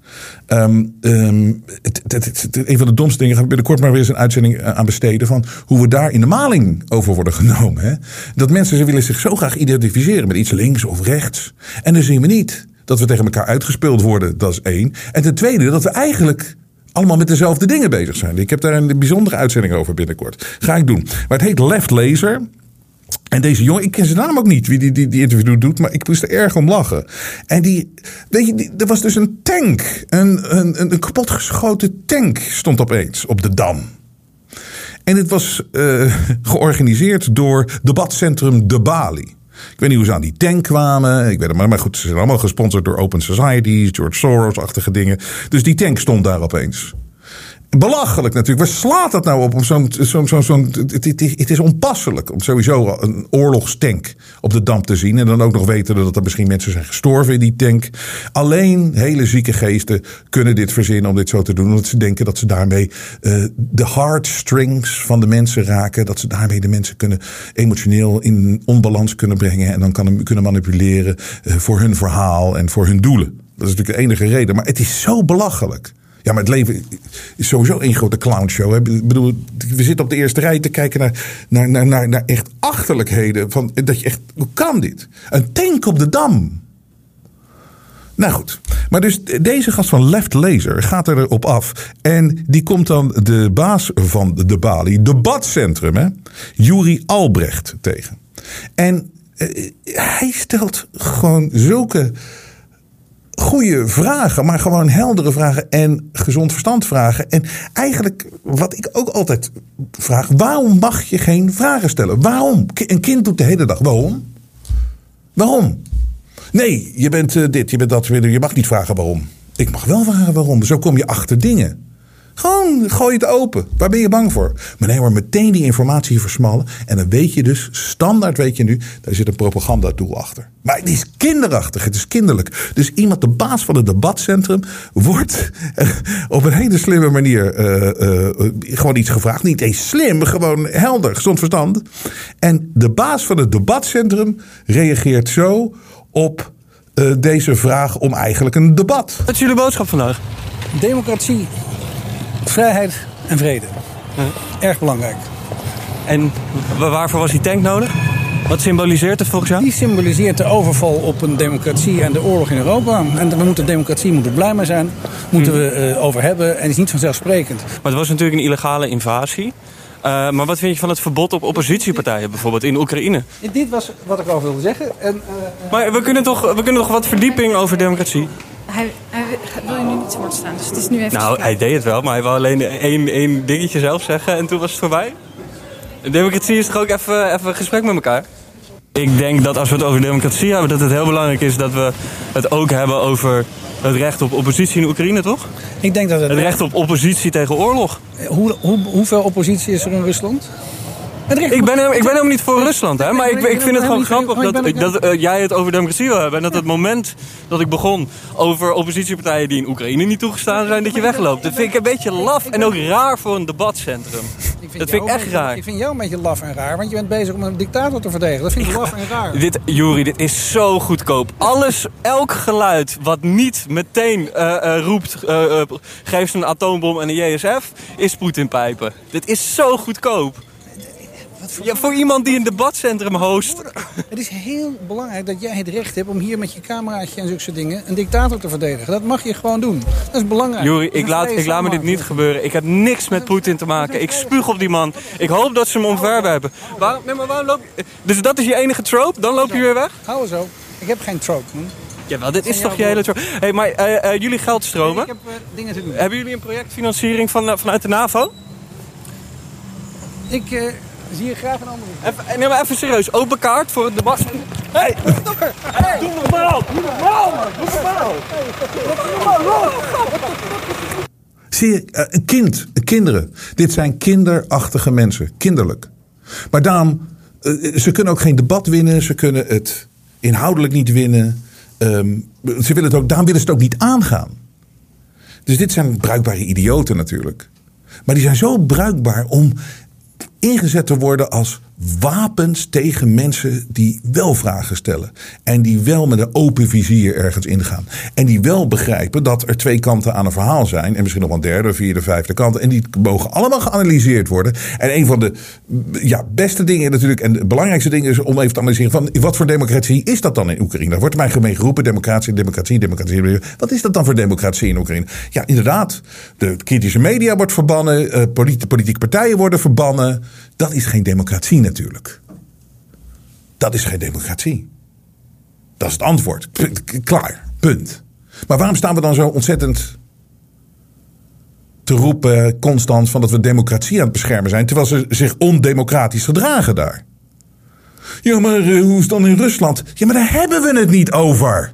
Het- een van de domste dingen. Gaan we binnenkort maar weer eens een uitzending eh, aan besteden. Van hoe we daar in de maling over worden genomen. Hè? Dat mensen ze willen zich zo graag identificeren met iets links of rechts. En dan zien we niet dat we tegen elkaar uitgespeeld worden. Dat is één. En ten tweede dat we eigenlijk allemaal met dezelfde dingen bezig zijn. Ik heb daar een bijzondere uitzending over binnenkort. Ga ik doen. Maar het heet Left Laser. En deze jongen, ik ken zijn naam ook niet, wie die, die, die interview doet, maar ik moest er erg om lachen. En die, weet je, er was dus een tank, een, een, een, kapotgeschoten tank stond opeens op de Dam. En dit was eh, georganiseerd door debatcentrum De Bali. Ik weet niet hoe ze aan die tank kwamen. Ik weet het maar, maar goed, ze zijn allemaal gesponsord door Open Societies, George Soros-achtige dingen. Dus die tank stond daar opeens. Belachelijk natuurlijk. Waar slaat dat nou op? Om zo'n, zo'n, zo'n, het, het, het is onpasselijk om sowieso een oorlogstank op de dam te zien. En dan ook nog weten dat er misschien mensen zijn gestorven in die tank. Alleen hele zieke geesten kunnen dit verzinnen om dit zo te doen. Omdat ze denken dat ze daarmee eh, de heartstrings van de mensen raken. Dat ze daarmee de mensen kunnen emotioneel in onbalans kunnen brengen. En dan kan, kunnen manipuleren eh, voor hun verhaal en voor hun doelen. Dat is natuurlijk de enige reden. Maar het is zo belachelijk. Ja, maar het leven is sowieso één grote clownshow. Ik bedoel, we zitten op de eerste rij te kijken naar, naar, naar, naar, echt achterlijkheden. Van, dat je echt, hoe kan dit? Een tank op de dam. Nou goed, maar dus deze gast van Left Laser gaat erop af. En die komt dan de baas van de Bali, debatcentrum, hè, Juri Albrecht tegen. En eh, hij stelt gewoon zulke goede vragen, maar gewoon heldere vragen en gezond verstand vragen. En eigenlijk, wat ik ook altijd vraag, waarom mag je geen vragen stellen? Waarom? Een kind doet de hele dag. Waarom? Waarom? Nee, je bent eh, dit, je bent dat. Je mag niet vragen waarom. Ik mag wel vragen waarom. Zo kom je achter dingen. Gewoon gooi het open. Waar ben je bang voor? Maar nee, maar meteen die informatie versmallen. En dan weet je dus, standaard weet je nu, daar zit een propagandadoel achter. Maar het is kinderachtig, het is kinderlijk. Dus iemand, de baas van het debatcentrum, wordt eh, op een hele slimme manier eh, eh, gewoon iets gevraagd. Niet eens slim, gewoon helder, gezond verstand. En de baas van het debatcentrum reageert zo op eh, deze vraag om eigenlijk een debat.
Wat is jullie boodschap vandaag?
Democratie, vrijheid en vrede. Erg belangrijk.
En wa- waarvoor was die tank nodig? Wat symboliseert het volgens jou?
Die symboliseert de overval op een democratie en de oorlog in Europa. En we moeten democratie moeten blij mee zijn. Moeten we eh, over hebben. En het is niet vanzelfsprekend.
Maar het was natuurlijk een illegale invasie. Eh, maar wat vind je van het verbod op oppositiepartijen bijvoorbeeld in Oekraïne?
Dit was wat ik over wilde zeggen. En, eh,
Maar we kunnen toch, we kunnen toch wat verdieping over democratie?
Hij, hij wil je nu niet te woord staan, dus het is nu even...
Nou, hij deed het wel, maar hij wou alleen één, één dingetje zelf zeggen en toen was het voorbij. Democratie is toch ook even, even gesprek met elkaar? Ik denk dat als we het over democratie hebben, dat het heel belangrijk is dat we het ook hebben over het recht op oppositie in Oekraïne, toch?
Ik denk dat het,
Het recht op oppositie tegen oorlog.
Hoe, hoe, hoeveel oppositie is er in Rusland?
Ik ben, ik ben helemaal niet voor Rusland, hè, maar ik, ik vind het gewoon grappig dat, dat jij het over democratie wil hebben. En dat het moment dat ik begon over oppositiepartijen die in Oekraïne niet toegestaan zijn, dat je wegloopt. Dat vind ik een beetje laf en ook raar voor een debatcentrum. Dat vind ik echt
beetje-
raar.
Ik vind jou een beetje laf en raar, want je bent bezig om een dictator te verdedigen. Dat vind ik laf en raar.
Dit, Juri, dit is zo goedkoop. Alles, elk geluid wat niet meteen eh, eh, roept... eh, eh, geef ze een atoombom en een JSF... is Poetin pijpen. Dit is zo goedkoop. Ja, voor iemand die een debatcentrum host...
Het is heel belangrijk dat jij het recht hebt om hier met je cameraatje en zulke dingen een dictator te verdedigen. Dat mag je gewoon doen. Dat is belangrijk.
Juri, ik laat, ik laat me dit niet gebeuren. Ik heb niks met Poetin te maken. Ik spuug op die man. Ik hoop dat ze hem omverwerpen. Waarom, nee, maar waarom loop je... Dus dat is je enige trope? Dan loop je weer weg?
Hou zo. Ik heb geen trope, man.
Jawel, dit is toch je hele trope? Hey, maar eh, eh, jullie geldstromen...
Ik heb eh, dingen te doen.
Hebben jullie een projectfinanciering van, vanuit de NAVO?
Ik zie je graag een andere.
Even, nee, maar even serieus. Open kaart voor het debat. Hey,
Hey, doe normaal! Doe normaal, man! Doe normaal!
Zie je, eh, een kind, kinderen. Dit zijn kinderachtige mensen. Kinderlijk. Maar daarom, eh, ze kunnen ook geen debat winnen. Ze kunnen het inhoudelijk niet winnen. Ehm, ze willen het ook, daarom willen ze het ook niet aangaan. Dus dit zijn bruikbare idioten natuurlijk. Maar die zijn zo bruikbaar om ingezet te worden als wapens tegen mensen die wel vragen stellen. En die wel met een open vizier ergens ingaan. En die wel begrijpen dat er twee kanten aan een verhaal zijn. En misschien nog een derde, vierde, vijfde kant. En die mogen allemaal geanalyseerd worden. En een van de ja, beste dingen natuurlijk. En de belangrijkste dingen is om even te analyseren. Van wat voor democratie is dat dan in Oekraïne? Daar wordt mij gemeen geroepen. Democratie, democratie, democratie. Wat is dat dan voor democratie in Oekraïne? Ja, inderdaad. De kritische media wordt verbannen. eh, politi- politieke partijen worden verbannen. Dat is geen democratie natuurlijk. Dat is geen democratie. Dat is het antwoord. Klaar. Punt. Maar waarom staan we dan zo ontzettend te roepen constant van dat we democratie aan het beschermen zijn, terwijl ze zich ondemocratisch gedragen daar? Ja, maar eh, hoe is het dan in Rusland? Ja, maar daar hebben we het niet over.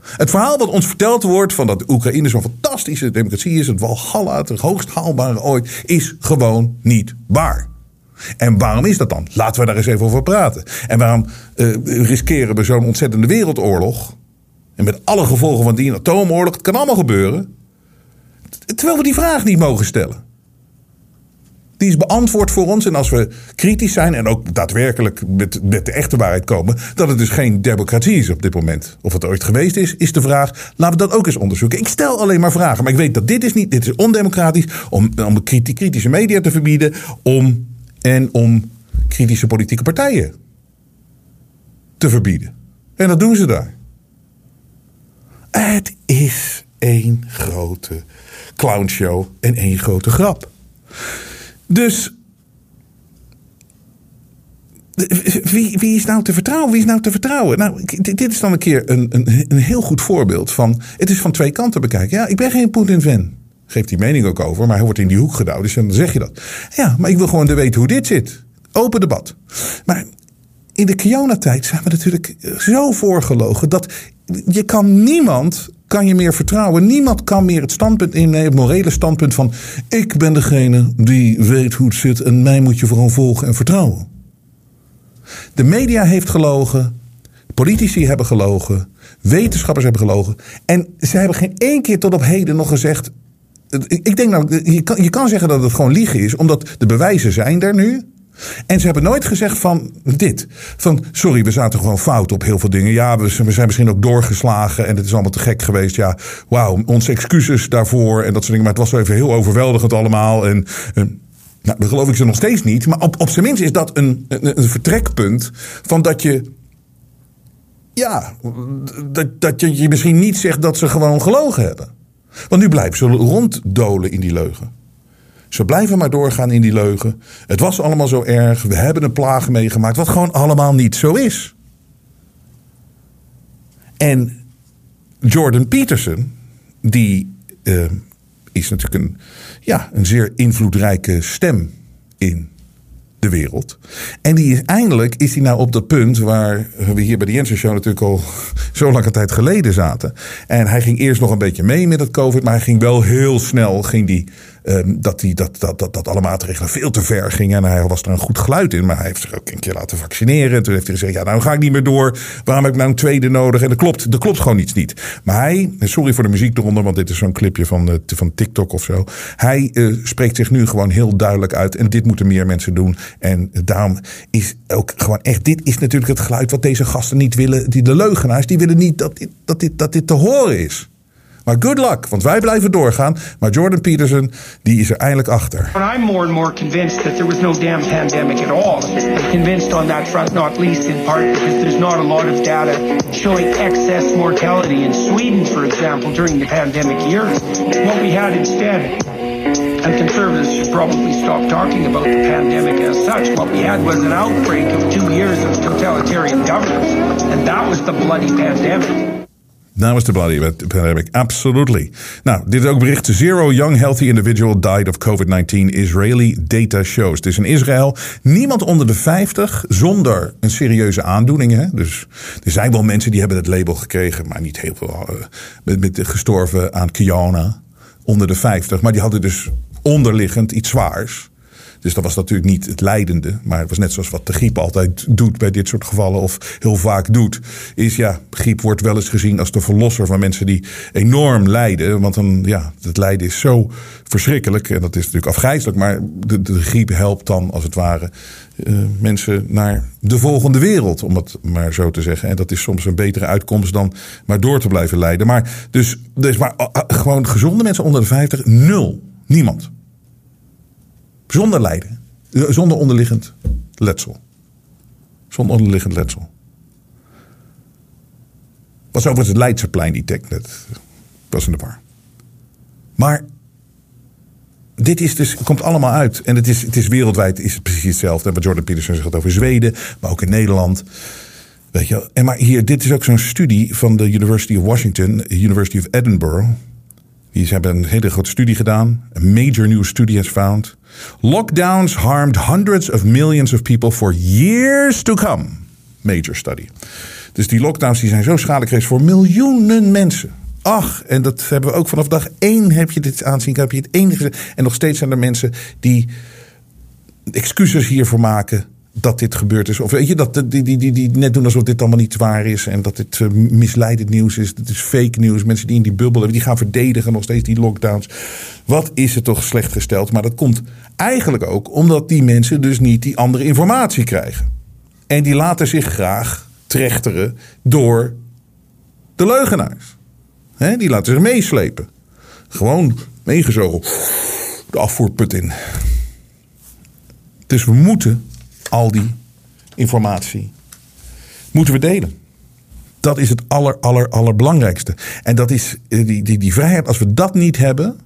Het verhaal wat ons verteld wordt van dat Oekraïne zo'n fantastische democratie is, het Walhalla, het hoogst haalbare ooit, is gewoon niet waar. En waarom is dat dan? Laten we daar eens even over praten. En waarom eh, riskeren we zo'n ontzettende wereldoorlog? En met alle gevolgen van die atoomoorlog, het kan allemaal gebeuren. Terwijl we die vraag niet mogen stellen. Die is beantwoord voor ons. En als we kritisch zijn en ook daadwerkelijk met, met de echte waarheid komen, dat het dus geen democratie is op dit moment. Of het ooit geweest is, is de vraag. Laten we dat ook eens onderzoeken. Ik stel alleen maar vragen. Maar ik weet dat dit is niet, dit is ondemocratisch. Om, om kritische media te verbieden. Om, en om kritische politieke partijen te verbieden. En dat doen ze daar. Het is één grote clownshow en één grote grap. Dus wie, wie is nou te vertrouwen? Wie is nou te vertrouwen? Nou, dit is dan een keer een, een, een heel goed voorbeeld van. Het is van twee kanten bekijken. Ja, ik ben geen Poetin-fan. Geeft die mening ook over, maar hij wordt in die hoek gedouwd. Dus dan zeg je dat. Ja, maar ik wil gewoon weten hoe dit zit. Open debat. Maar in de Kiona-tijd zijn we natuurlijk zo voorgelogen dat je kan niemand kan je meer vertrouwen. Niemand kan meer het standpunt innemen, het morele standpunt van ik ben degene die weet hoe het zit en mij moet je vooral volgen en vertrouwen. De media heeft gelogen, politici hebben gelogen, wetenschappers hebben gelogen en ze hebben geen één keer tot op heden nog gezegd. Ik denk nou, je kan, je kan zeggen dat het gewoon liegen is, omdat de bewijzen zijn er nu. En ze hebben nooit gezegd van dit. Van sorry, we zaten gewoon fout op heel veel dingen. Ja, we, zijn misschien ook doorgeslagen en het is allemaal te gek geweest. Ja, wauw, onze excuses daarvoor en dat soort dingen. Maar het was wel even heel overweldigend allemaal. En, nou, dat geloof ik ze nog steeds niet. Maar op, op zijn minst is dat een, een, een vertrekpunt van dat je. Ja, dat, dat je, je misschien niet zegt dat ze gewoon gelogen hebben. Want nu blijven ze ronddolen in die leugen. Ze blijven maar doorgaan in die leugen. Het was allemaal zo erg. We hebben een plaag meegemaakt. Wat gewoon allemaal niet zo is. En Jordan Peterson, die uh, is natuurlijk een, ja, een zeer invloedrijke stem in de wereld. En die is eindelijk is hij nou op dat punt waar we hier bij de Jensen Show natuurlijk al zo lange tijd geleden zaten. En hij ging eerst nog een beetje mee met het COVID, maar hij ging wel heel snel ging die ehm, dat, die, dat, dat, dat, dat alle maatregelen veel te ver gingen. En hij was er een goed geluid in. Maar hij heeft zich ook een keer laten vaccineren. En toen heeft hij gezegd, ja, nou ga ik niet meer door. Waarom heb ik nou een tweede nodig? En dat klopt, dat klopt gewoon iets niet. Maar hij, sorry voor de muziek eronder, want dit is zo'n clipje van, uh, van TikTok of zo. Hij uh, spreekt zich nu gewoon heel duidelijk uit. En dit moeten meer mensen doen. En daarom is ook gewoon echt, dit is natuurlijk het geluid wat deze gasten niet willen. Die, de leugenaars, die willen niet dat dit, dat dit, dat dit te horen is. Maar good luck, want wij blijven doorgaan. Maar Jordan Peterson, die is er eindelijk achter.
I'm more and more convinced that there was no damn pandemic at all. Convinced on that front, not least in part because there's not a lot of data showing excess mortality in Sweden, for example, during the pandemic years. What we had instead and conservatives should probably stop talking about the pandemic as such. What we had was an outbreak of two years of totalitarian governance, and that was the bloody pandemic.
Namens de bloody pandemic, absolutely. Nou, dit is ook bericht. Zero young healthy individual died of COVID-19. Israeli data shows. Het is in Israël niemand onder de 50 zonder een serieuze aandoening. Dus er zijn wel mensen die hebben het label gekregen, maar niet heel veel. Uh, met, met gestorven aan Kiona onder de 50. Maar die hadden dus onderliggend iets zwaars. Dus dat was natuurlijk niet het leidende. Maar het was net zoals wat de griep altijd doet bij dit soort gevallen. Of heel vaak doet. Is ja, griep wordt wel eens gezien als de verlosser van mensen die enorm lijden. Want dan, ja, het lijden is zo verschrikkelijk. En dat is natuurlijk afgrijzelijk. Maar de, griep helpt dan als het ware uh, mensen naar de volgende wereld. Om het maar zo te zeggen. En dat is soms een betere uitkomst dan maar door te blijven lijden. Maar dus, dus maar, uh, gewoon gezonde mensen onder de 50, nul. Niemand. Zonder lijden. Zonder onderliggend letsel. Zonder onderliggend letsel. Was overigens het Leidseplein die tek net. was in de war. Maar dit is dus, komt allemaal uit. En het is, het is wereldwijd is het precies hetzelfde. Wat Jordan Peterson zegt over Zweden, maar ook in Nederland. Weet je, en maar hier, dit is ook zo'n studie van de University of Washington, University of Edinburgh. Die hebben een hele grote studie gedaan. A major new study has found. Lockdowns harmed hundreds of millions of people for years to come. Major study. Dus die lockdowns die zijn zo schadelijk geweest voor miljoenen mensen. Ach, en dat hebben we ook vanaf dag één heb je dit aanzien. Heb je het enige. En nog steeds zijn er mensen die excuses hiervoor maken dat dit gebeurd is. Of weet je, dat die, die, die, die net doen alsof dit allemaal niet waar is. En dat dit uh, misleidend nieuws is. Dit is fake nieuws. Mensen die in die bubbel hebben, die gaan verdedigen nog steeds die lockdowns. Wat is het toch slecht gesteld. Maar dat komt eigenlijk ook omdat die mensen dus niet die andere informatie krijgen. En die laten zich graag trechteren door de leugenaars. Die laten zich meeslepen. Gewoon meegezogen. De afvoerput in. Dus we moeten al die informatie moeten we delen. Dat is het aller, aller, allerbelangrijkste. En dat is die, die, die vrijheid. Als we dat niet hebben,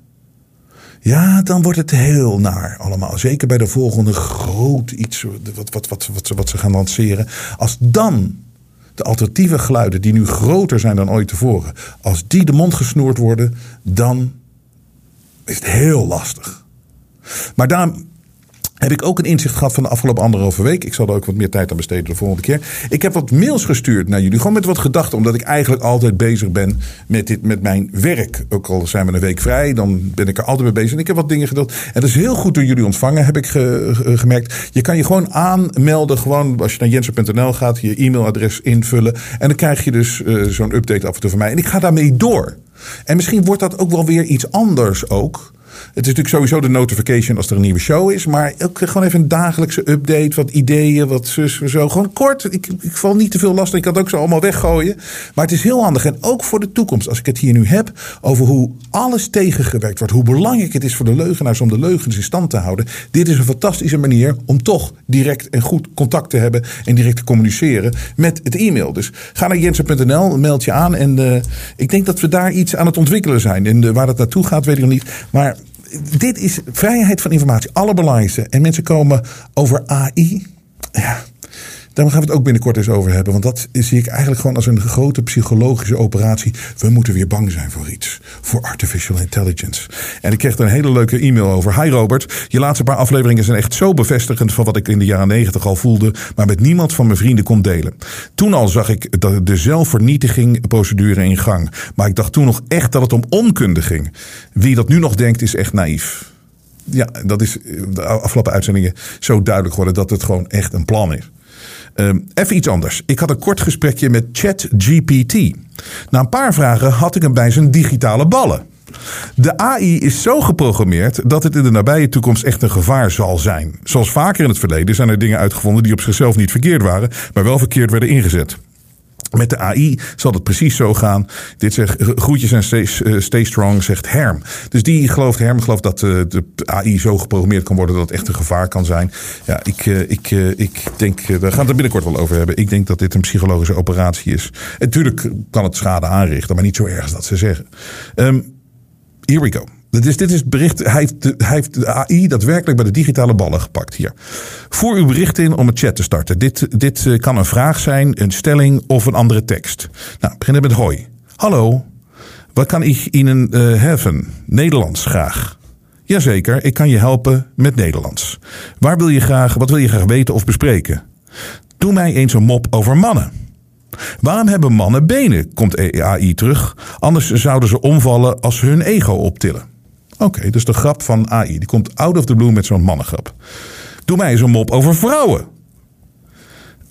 ja, dan wordt het heel naar allemaal. Zeker bij de volgende groot iets wat, wat, wat, wat, wat ze gaan lanceren. Als dan de alternatieve geluiden, die nu groter zijn dan ooit tevoren, als die de mond gesnoerd worden, dan is het heel lastig. Maar daarom heb ik ook een inzicht gehad van de afgelopen anderhalve week. Ik zal er ook wat meer tijd aan besteden de volgende keer. Ik heb wat mails gestuurd naar jullie. Gewoon met wat gedachten. Omdat ik eigenlijk altijd bezig ben met, dit, met mijn werk. Ook al zijn we een week vrij, dan ben ik er altijd mee bezig. En ik heb wat dingen gedeeld. En dat is heel goed door jullie ontvangen, heb ik gemerkt. Je kan je gewoon aanmelden. Gewoon als je naar jensen.nl gaat, je e-mailadres invullen. En dan krijg je dus uh, zo'n update af en toe van mij. En ik ga daarmee door. En misschien wordt dat ook wel weer iets anders ook. Het is natuurlijk sowieso de notification als er een nieuwe show is. Maar ook gewoon even een dagelijkse update. Wat ideeën, wat zus, zo. Gewoon kort. Ik, ik val niet te veel last. Ik kan het ook zo allemaal weggooien. Maar het is heel handig. En ook voor de toekomst. Als ik het hier nu heb over hoe alles tegengewerkt wordt. Hoe belangrijk het is voor de leugenaars om de leugens in stand te houden. Dit is een fantastische manier om toch direct en goed contact te hebben. En direct te communiceren met het e-mail. Dus ga naar jensen.nl, meld je aan. En uh, ik denk dat we daar iets aan het ontwikkelen zijn. En waar dat naartoe gaat, weet ik nog niet. Maar dit is vrijheid van informatie, allerbelangrijkste. En mensen komen over AI. Ja, daar gaan we het ook binnenkort eens over hebben. Want dat zie ik eigenlijk gewoon als een grote psychologische operatie. We moeten weer bang zijn voor iets. Voor artificial intelligence. En ik kreeg er een hele leuke e-mail over. Hi Robert, je laatste paar afleveringen zijn echt zo bevestigend van wat ik in de jaren negentig al voelde. Maar met niemand van mijn vrienden kon delen. Toen al zag ik de zelfvernietiging procedure in gang. Maar ik dacht toen nog echt dat het om onkunde ging. Wie dat nu nog denkt is echt naïef. ja, dat is de afgelopen uitzendingen zo duidelijk geworden dat het gewoon echt een plan is. Um, even iets anders. Ik had een kort gesprekje met ChatGPT. Na een paar vragen had ik hem bij zijn digitale ballen. De AI is zo geprogrammeerd dat het in de nabije toekomst echt een gevaar zal zijn. Zoals vaker in het verleden zijn er dingen uitgevonden die op zichzelf niet verkeerd waren, maar wel verkeerd werden ingezet. Met de AI zal het precies zo gaan. Dit zegt groetjes en stay, uh, stay strong, zegt Herm. Dus die gelooft, Herm gelooft dat uh, de AI zo geprogrammeerd kan worden dat het echt een gevaar kan zijn. Ja, ik, ik, ik denk, daar gaan we het er binnenkort wel over hebben. Ik denk dat dit een psychologische operatie is. En natuurlijk kan het schade aanrichten, maar niet zo erg als dat ze zeggen. Um, here we go. Dus dit is het bericht. Hij heeft, de, hij heeft de AI daadwerkelijk bij de digitale ballen gepakt hier. Voer uw bericht in om het chat te starten. Dit, dit kan een vraag zijn, een stelling of een andere tekst. Nou, beginnen met hoi. Hallo, wat kan ik Ihnen uh, helpen? Nederlands graag. Jazeker, ik kan je helpen met Nederlands. Waar wil je graag, wat wil je graag weten of bespreken? Doe mij eens een mop over mannen. Waarom hebben mannen benen? Komt AI terug. Anders zouden ze omvallen als ze hun ego optillen. Oké, dus de grap van AI. Die komt out of the blue met zo'n mannengrap. Doe mij eens een mop over vrouwen.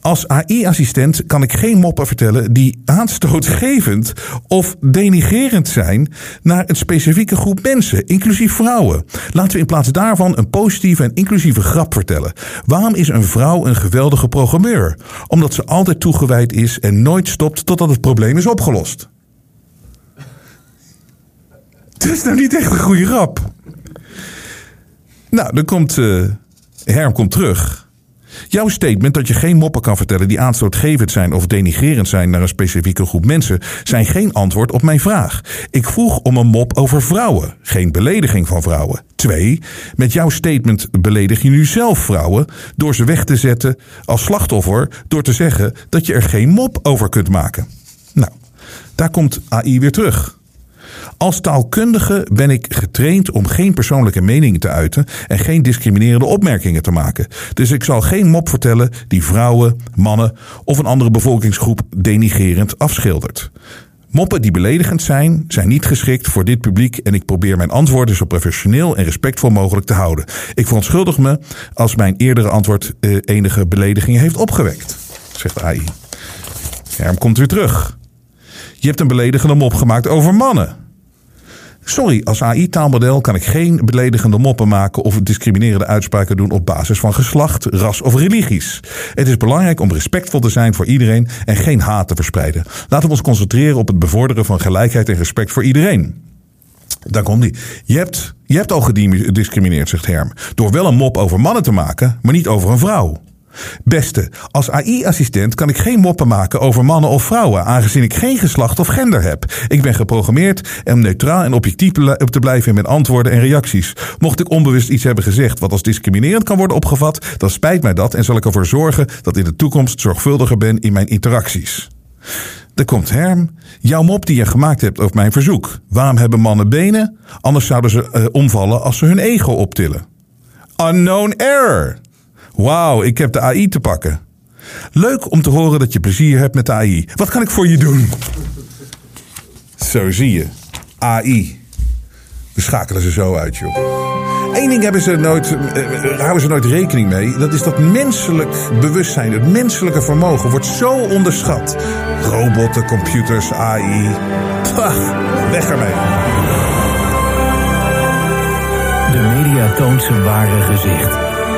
Als AI-assistent kan ik geen moppen vertellen die aanstootgevend of denigerend zijn naar een specifieke groep mensen, inclusief vrouwen. Laten we in plaats daarvan een positieve en inclusieve grap vertellen. Waarom is een vrouw een geweldige programmeur? Omdat ze altijd toegewijd is en nooit stopt totdat het probleem is opgelost. Het is nou niet echt een goede grap. Nou, dan komt uh, Herm komt terug. Jouw statement dat je geen moppen kan vertellen die aanstootgevend zijn of denigerend zijn naar een specifieke groep mensen, zijn geen antwoord op mijn vraag. Ik vroeg om een mop over vrouwen, geen belediging van vrouwen. Twee, met jouw statement beledig je nu zelf vrouwen door ze weg te zetten als slachtoffer door te zeggen dat je er geen mop over kunt maken. Nou, daar komt AI weer terug. Als taalkundige ben ik getraind om geen persoonlijke meningen te uiten en geen discriminerende opmerkingen te maken. Dus ik zal geen mop vertellen die vrouwen, mannen of een andere bevolkingsgroep denigerend afschildert. Moppen die beledigend zijn, zijn niet geschikt voor dit publiek en ik probeer mijn antwoorden zo professioneel en respectvol mogelijk te houden. Ik verontschuldig me als mijn eerdere antwoord eh, enige beledigingen heeft opgewekt, zegt AI. Herm komt weer terug. Je hebt een beledigende mop gemaakt over mannen. Sorry, als AI-taalmodel kan ik geen beledigende moppen maken of discriminerende uitspraken doen op basis van geslacht, ras of religies. Het is belangrijk om respectvol te zijn voor iedereen en geen haat te verspreiden. Laten we ons concentreren op het bevorderen van gelijkheid en respect voor iedereen. Daar komt die. Je hebt, je hebt al gediscrimineerd, zegt Herm, door wel een mop over mannen te maken, maar niet over een vrouw. Beste, als AI-assistent kan ik geen moppen maken over mannen of vrouwen, aangezien ik geen geslacht of gender heb. Ik ben geprogrammeerd om neutraal en objectief te blijven in mijn antwoorden en reacties. Mocht ik onbewust iets hebben gezegd wat als discriminerend kan worden opgevat, dan spijt mij dat en zal ik ervoor zorgen dat in de toekomst zorgvuldiger ben in mijn interacties. Er komt Herm. Jouw mop die je gemaakt hebt over mijn verzoek. Waarom hebben mannen benen? Anders zouden ze uh, omvallen als ze hun ego optillen. Unknown error. Wauw, ik heb de AI te pakken. Leuk om te horen dat je plezier hebt met de AI. Wat kan ik voor je doen? Zo zie je. AI. We schakelen ze zo uit, joh. Eén ding hebben ze nooit, uh, houden ze nooit rekening mee. Dat is dat menselijk bewustzijn, het menselijke vermogen wordt zo onderschat. Robotten, computers, AI. Pah, weg ermee.
De media toont zijn ware gezicht.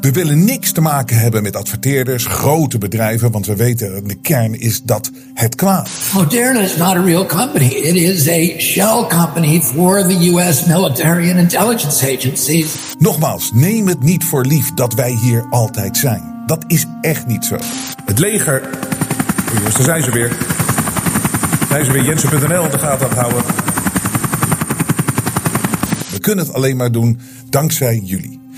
We willen niks te maken hebben met adverteerders, grote bedrijven, want we weten de kern is dat het kwaad.
Moderna is not a real company. It is a shell company for the US military and intelligence agencies.
Nogmaals, neem het niet voor lief dat wij hier altijd zijn. Dat is echt niet zo.
Het leger. Oh, jongens, daar zijn ze weer. Zijn ze weer Jensen.nl in de gaten houden.
We kunnen het alleen maar doen dankzij jullie.